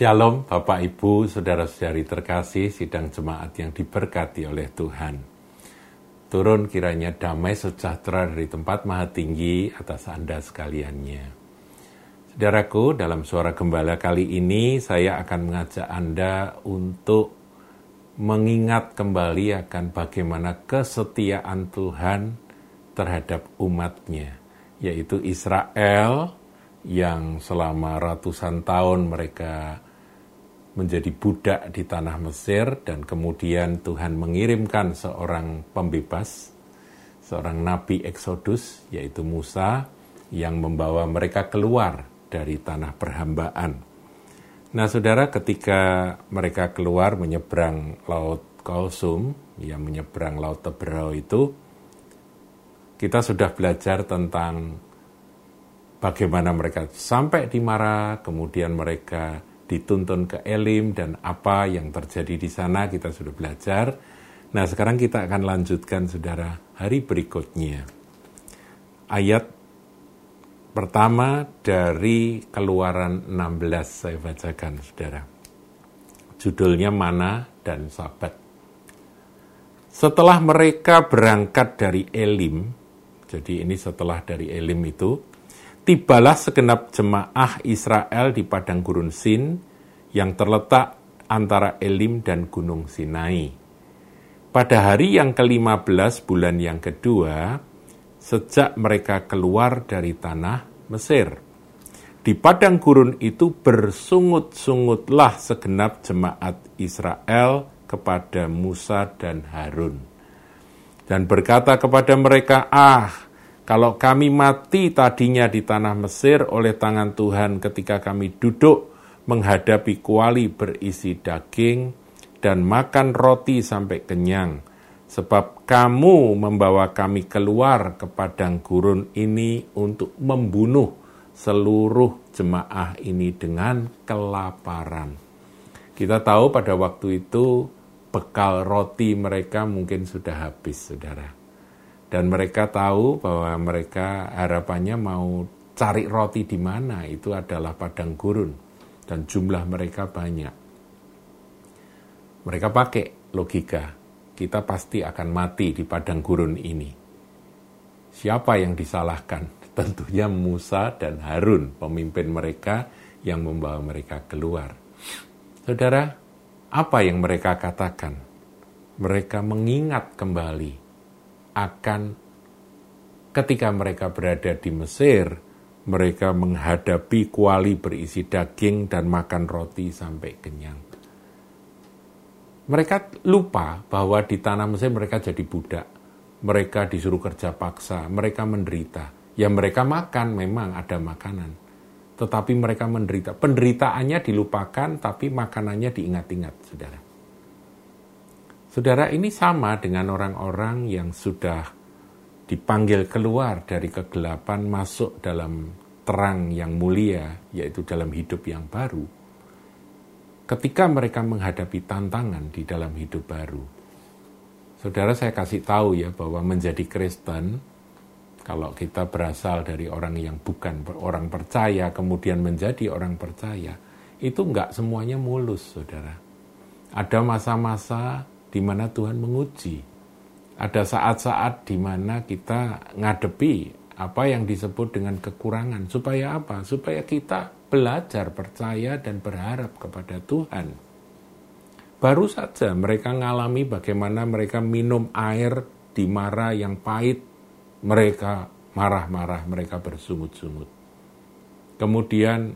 Shalom Bapak Ibu, Saudara-saudari terkasih, sidang jemaat yang diberkati oleh Tuhan. Turun kiranya damai sejahtera dari tempat maha tinggi atas Anda sekaliannya. Saudaraku, dalam suara gembala kali ini saya akan mengajak Anda untuk mengingat kembali akan bagaimana kesetiaan Tuhan terhadap umatnya, yaitu Israel yang selama ratusan tahun mereka menjadi budak di tanah Mesir dan kemudian Tuhan mengirimkan seorang pembebas, seorang nabi Exodus yaitu Musa yang membawa mereka keluar dari tanah perhambaan. Nah, Saudara, ketika mereka keluar menyeberang Laut Kausum, yang menyeberang Laut Teberau itu, kita sudah belajar tentang bagaimana mereka sampai di Mara, kemudian mereka dituntun ke Elim dan apa yang terjadi di sana kita sudah belajar. Nah, sekarang kita akan lanjutkan Saudara hari berikutnya. Ayat pertama dari Keluaran 16 saya bacakan Saudara. Judulnya Mana dan Sabat. Setelah mereka berangkat dari Elim, jadi ini setelah dari Elim itu, tibalah segenap jemaah Israel di padang gurun Sin yang terletak antara Elim dan Gunung Sinai. Pada hari yang ke-15 bulan yang kedua, sejak mereka keluar dari tanah Mesir. Di padang gurun itu bersungut-sungutlah segenap jemaat Israel kepada Musa dan Harun. Dan berkata kepada mereka, Ah, kalau kami mati tadinya di tanah Mesir oleh tangan Tuhan ketika kami duduk menghadapi kuali berisi daging dan makan roti sampai kenyang, sebab kamu membawa kami keluar ke padang gurun ini untuk membunuh seluruh jemaah ini dengan kelaparan. Kita tahu pada waktu itu bekal roti mereka mungkin sudah habis, saudara dan mereka tahu bahwa mereka harapannya mau cari roti di mana itu adalah padang gurun dan jumlah mereka banyak. Mereka pakai logika, kita pasti akan mati di padang gurun ini. Siapa yang disalahkan? Tentunya Musa dan Harun, pemimpin mereka yang membawa mereka keluar. Saudara, apa yang mereka katakan? Mereka mengingat kembali akan ketika mereka berada di Mesir, mereka menghadapi kuali berisi daging dan makan roti sampai kenyang. Mereka lupa bahwa di tanah Mesir mereka jadi budak. Mereka disuruh kerja paksa, mereka menderita. Ya mereka makan, memang ada makanan. Tetapi mereka menderita. Penderitaannya dilupakan, tapi makanannya diingat-ingat, saudara. Saudara, ini sama dengan orang-orang yang sudah dipanggil keluar dari kegelapan masuk dalam terang yang mulia, yaitu dalam hidup yang baru. Ketika mereka menghadapi tantangan di dalam hidup baru, saudara saya kasih tahu ya bahwa menjadi Kristen, kalau kita berasal dari orang yang bukan orang percaya, kemudian menjadi orang percaya, itu enggak semuanya mulus, saudara. Ada masa-masa di mana Tuhan menguji. Ada saat-saat di mana kita ngadepi apa yang disebut dengan kekurangan. Supaya apa? Supaya kita belajar percaya dan berharap kepada Tuhan. Baru saja mereka mengalami bagaimana mereka minum air di Mara yang pahit. Mereka marah-marah, mereka bersungut-sungut. Kemudian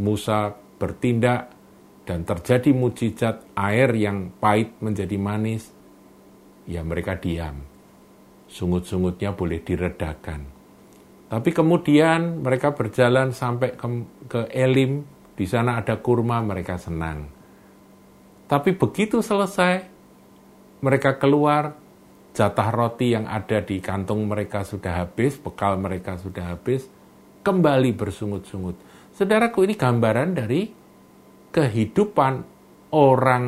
Musa bertindak dan terjadi mujizat air yang pahit menjadi manis, ya mereka diam. Sungut-sungutnya boleh diredakan. Tapi kemudian mereka berjalan sampai ke, ke Elim, di sana ada kurma, mereka senang. Tapi begitu selesai, mereka keluar, jatah roti yang ada di kantung mereka sudah habis, bekal mereka sudah habis, kembali bersungut-sungut. Saudaraku, ini gambaran dari kehidupan orang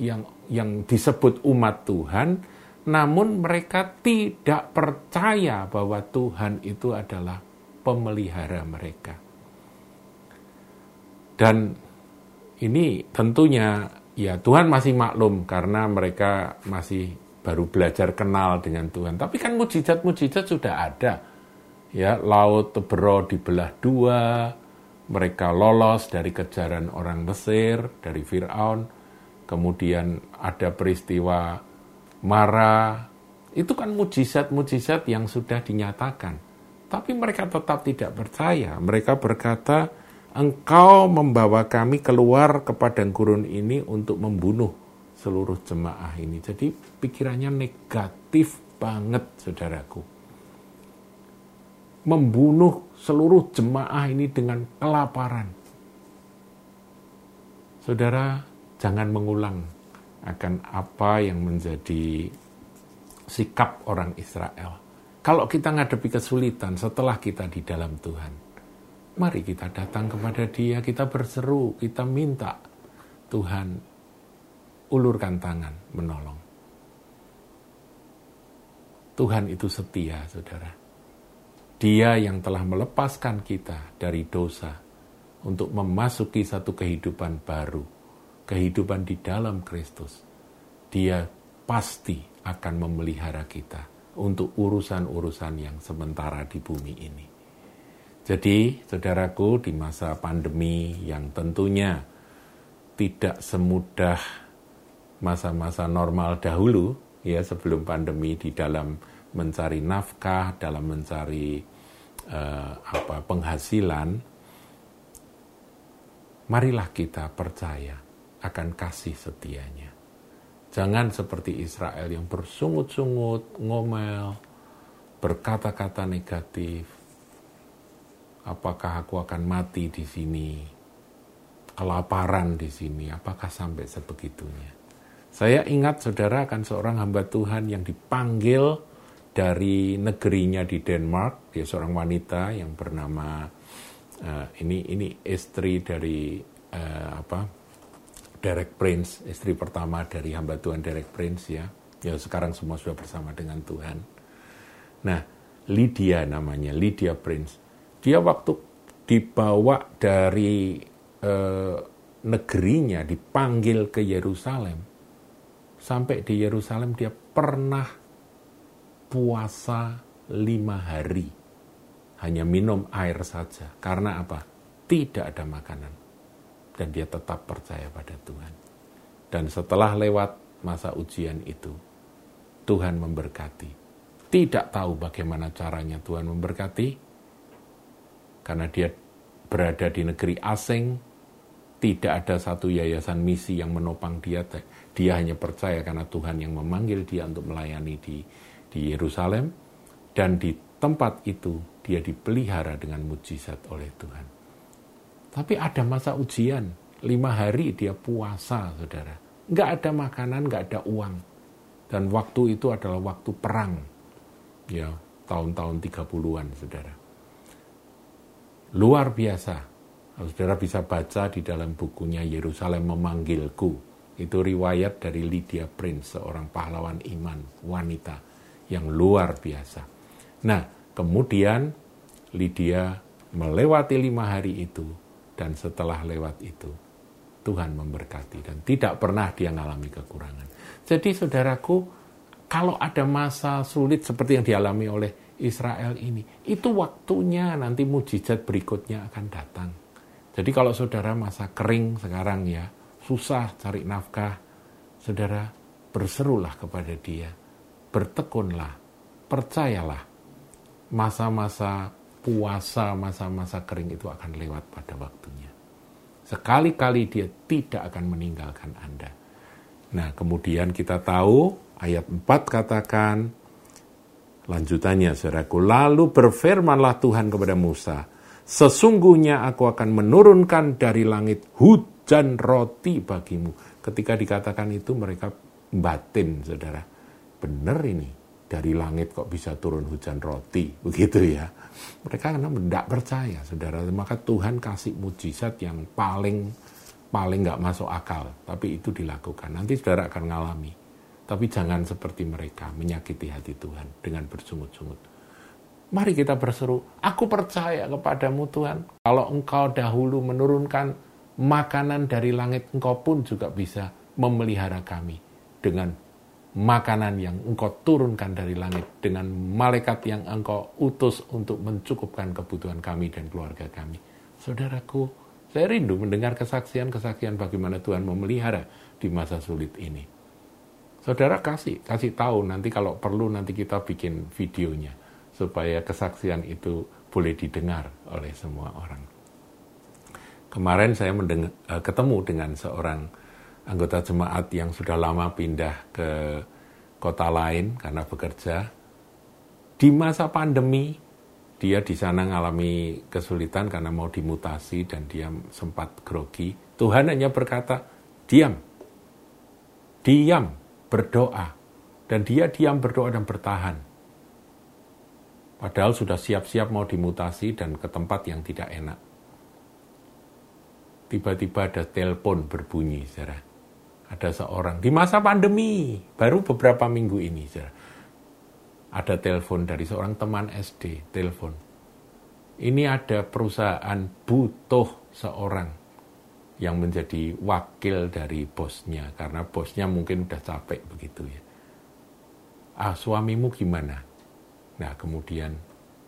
yang yang disebut umat Tuhan, namun mereka tidak percaya bahwa Tuhan itu adalah pemelihara mereka. Dan ini tentunya ya Tuhan masih maklum karena mereka masih baru belajar kenal dengan Tuhan. Tapi kan mujizat-mujizat sudah ada. Ya, laut Tebero dibelah dua, mereka lolos dari kejaran orang Mesir, dari Firaun. Kemudian ada peristiwa Mara. Itu kan mujizat-mujizat yang sudah dinyatakan. Tapi mereka tetap tidak percaya. Mereka berkata, engkau membawa kami keluar ke padang gurun ini untuk membunuh seluruh jemaah ini. Jadi pikirannya negatif banget, saudaraku. Membunuh seluruh jemaah ini dengan kelaparan. Saudara, jangan mengulang akan apa yang menjadi sikap orang Israel. Kalau kita ngadepi kesulitan setelah kita di dalam Tuhan, Mari kita datang kepada Dia, kita berseru, kita minta Tuhan ulurkan tangan menolong. Tuhan itu setia, saudara. Dia yang telah melepaskan kita dari dosa untuk memasuki satu kehidupan baru, kehidupan di dalam Kristus. Dia pasti akan memelihara kita untuk urusan-urusan yang sementara di bumi ini. Jadi, saudaraku, di masa pandemi yang tentunya tidak semudah masa-masa normal dahulu, ya sebelum pandemi di dalam mencari nafkah, dalam mencari uh, apa penghasilan, marilah kita percaya akan kasih setianya. Jangan seperti Israel yang bersungut-sungut, ngomel, berkata-kata negatif, apakah aku akan mati di sini, kelaparan di sini, apakah sampai sebegitunya. Saya ingat saudara akan seorang hamba Tuhan yang dipanggil dari negerinya di Denmark, dia seorang wanita yang bernama uh, ini ini istri dari uh, apa Derek Prince, istri pertama dari hamba Tuhan Derek Prince ya. Ya sekarang semua sudah bersama dengan Tuhan. Nah, Lydia namanya, Lydia Prince dia waktu dibawa dari eh, negerinya dipanggil ke Yerusalem sampai di Yerusalem dia pernah puasa lima hari. Hanya minum air saja. Karena apa? Tidak ada makanan. Dan dia tetap percaya pada Tuhan. Dan setelah lewat masa ujian itu Tuhan memberkati. Tidak tahu bagaimana caranya Tuhan memberkati. Karena dia berada di negeri asing, tidak ada satu yayasan misi yang menopang dia. Dia hanya percaya karena Tuhan yang memanggil dia untuk melayani di di Yerusalem dan di tempat itu dia dipelihara dengan mujizat oleh Tuhan. Tapi ada masa ujian, lima hari dia puasa, saudara. Nggak ada makanan, nggak ada uang. Dan waktu itu adalah waktu perang. Ya, tahun-tahun 30-an, saudara luar biasa. Saudara bisa baca di dalam bukunya Yerusalem Memanggilku. Itu riwayat dari Lydia Prince, seorang pahlawan iman, wanita yang luar biasa. Nah, kemudian Lydia melewati lima hari itu, dan setelah lewat itu, Tuhan memberkati dan tidak pernah dia mengalami kekurangan. Jadi saudaraku, kalau ada masa sulit seperti yang dialami oleh Israel ini. Itu waktunya nanti mujizat berikutnya akan datang. Jadi kalau saudara masa kering sekarang ya, susah cari nafkah, saudara berserulah kepada dia, bertekunlah, percayalah, masa-masa puasa, masa-masa kering itu akan lewat pada waktunya. Sekali-kali dia tidak akan meninggalkan Anda. Nah, kemudian kita tahu ayat 4 katakan, Lanjutannya, saudaraku, lalu berfirmanlah Tuhan kepada Musa, sesungguhnya aku akan menurunkan dari langit hujan roti bagimu. Ketika dikatakan itu mereka batin, saudara. Benar ini, dari langit kok bisa turun hujan roti, begitu ya. Mereka karena tidak percaya, saudara. Maka Tuhan kasih mujizat yang paling paling nggak masuk akal, tapi itu dilakukan. Nanti saudara akan ngalami. Tapi jangan seperti mereka menyakiti hati Tuhan dengan bersungut-sungut. Mari kita berseru, aku percaya kepadamu Tuhan. Kalau engkau dahulu menurunkan makanan dari langit engkau pun juga bisa memelihara kami dengan makanan yang engkau turunkan dari langit dengan malaikat yang engkau utus untuk mencukupkan kebutuhan kami dan keluarga kami. Saudaraku, saya rindu mendengar kesaksian-kesaksian bagaimana Tuhan memelihara di masa sulit ini. Saudara kasih, kasih tahu nanti kalau perlu nanti kita bikin videonya supaya kesaksian itu boleh didengar oleh semua orang. Kemarin saya mendengar, uh, ketemu dengan seorang anggota jemaat yang sudah lama pindah ke kota lain karena bekerja. Di masa pandemi, dia di sana mengalami kesulitan karena mau dimutasi dan dia sempat grogi. Tuhan hanya berkata, diam, diam, berdoa. Dan dia diam berdoa dan bertahan. Padahal sudah siap-siap mau dimutasi dan ke tempat yang tidak enak tiba-tiba ada telepon berbunyi, saudara. Ada seorang di masa pandemi, baru beberapa minggu ini. Ada telepon dari seorang teman SD, telepon. Ini ada perusahaan butuh seorang yang menjadi wakil dari bosnya, karena bosnya mungkin udah capek begitu ya. Ah, suamimu gimana? Nah, kemudian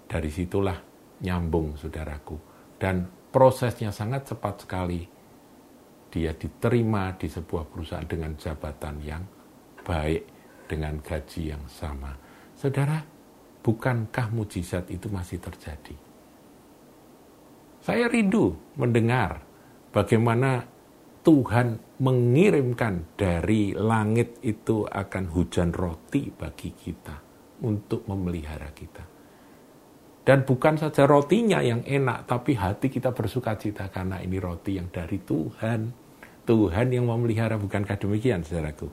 dari situlah nyambung saudaraku. Dan prosesnya sangat cepat sekali. Dia diterima di sebuah perusahaan dengan jabatan yang baik, dengan gaji yang sama. Saudara, bukankah mujizat itu masih terjadi? Saya rindu mendengar bagaimana Tuhan mengirimkan dari langit itu akan hujan roti bagi kita untuk memelihara kita. Dan bukan saja rotinya yang enak, tapi hati kita bersuka cita karena ini roti yang dari Tuhan. Tuhan yang memelihara, bukankah demikian, saudaraku?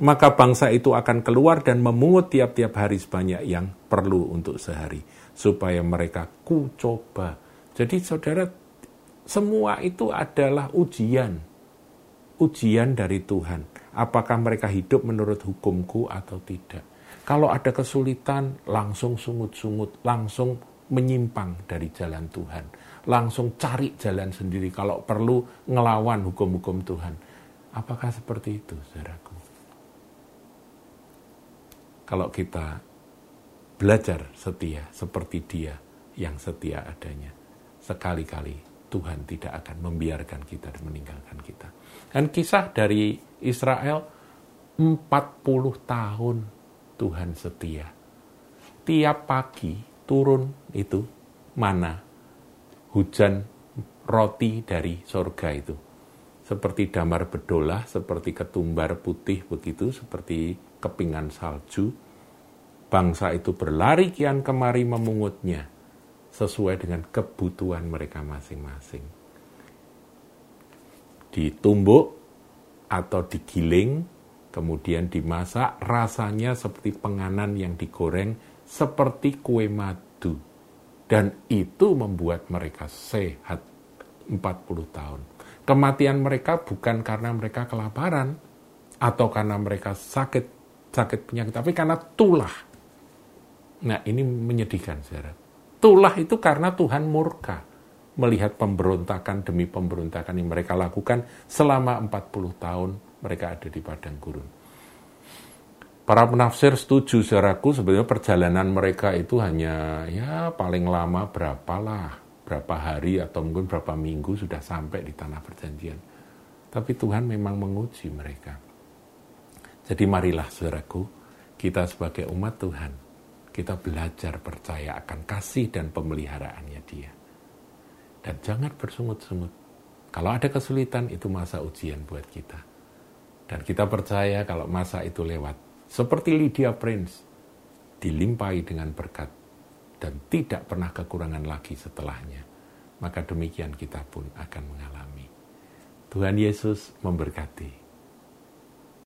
Maka bangsa itu akan keluar dan memungut tiap-tiap hari sebanyak yang perlu untuk sehari. Supaya mereka ku coba. Jadi saudara, semua itu adalah ujian. Ujian dari Tuhan. Apakah mereka hidup menurut hukumku atau tidak kalau ada kesulitan, langsung sungut-sungut, langsung menyimpang dari jalan Tuhan. Langsung cari jalan sendiri kalau perlu ngelawan hukum-hukum Tuhan. Apakah seperti itu, saudaraku? Kalau kita belajar setia seperti dia yang setia adanya, sekali-kali Tuhan tidak akan membiarkan kita dan meninggalkan kita. Dan kisah dari Israel 40 tahun Tuhan setia. Tiap pagi turun itu mana hujan roti dari sorga itu. Seperti damar bedolah, seperti ketumbar putih begitu, seperti kepingan salju. Bangsa itu berlari kian kemari memungutnya sesuai dengan kebutuhan mereka masing-masing. Ditumbuk atau digiling kemudian dimasak, rasanya seperti penganan yang digoreng, seperti kue madu. Dan itu membuat mereka sehat 40 tahun. Kematian mereka bukan karena mereka kelaparan, atau karena mereka sakit, sakit penyakit, tapi karena tulah. Nah ini menyedihkan, saudara. Tulah itu karena Tuhan murka melihat pemberontakan demi pemberontakan yang mereka lakukan selama 40 tahun mereka ada di padang gurun. Para penafsir setuju saudaraku sebenarnya perjalanan mereka itu hanya ya paling lama berapa lah, berapa hari atau mungkin berapa minggu sudah sampai di tanah perjanjian. Tapi Tuhan memang menguji mereka. Jadi marilah saudaraku, kita sebagai umat Tuhan, kita belajar percaya akan kasih dan pemeliharaannya dia. Dan jangan bersungut-sungut. Kalau ada kesulitan, itu masa ujian buat kita. Dan kita percaya kalau masa itu lewat. Seperti Lydia Prince, dilimpahi dengan berkat dan tidak pernah kekurangan lagi setelahnya. Maka demikian kita pun akan mengalami. Tuhan Yesus memberkati.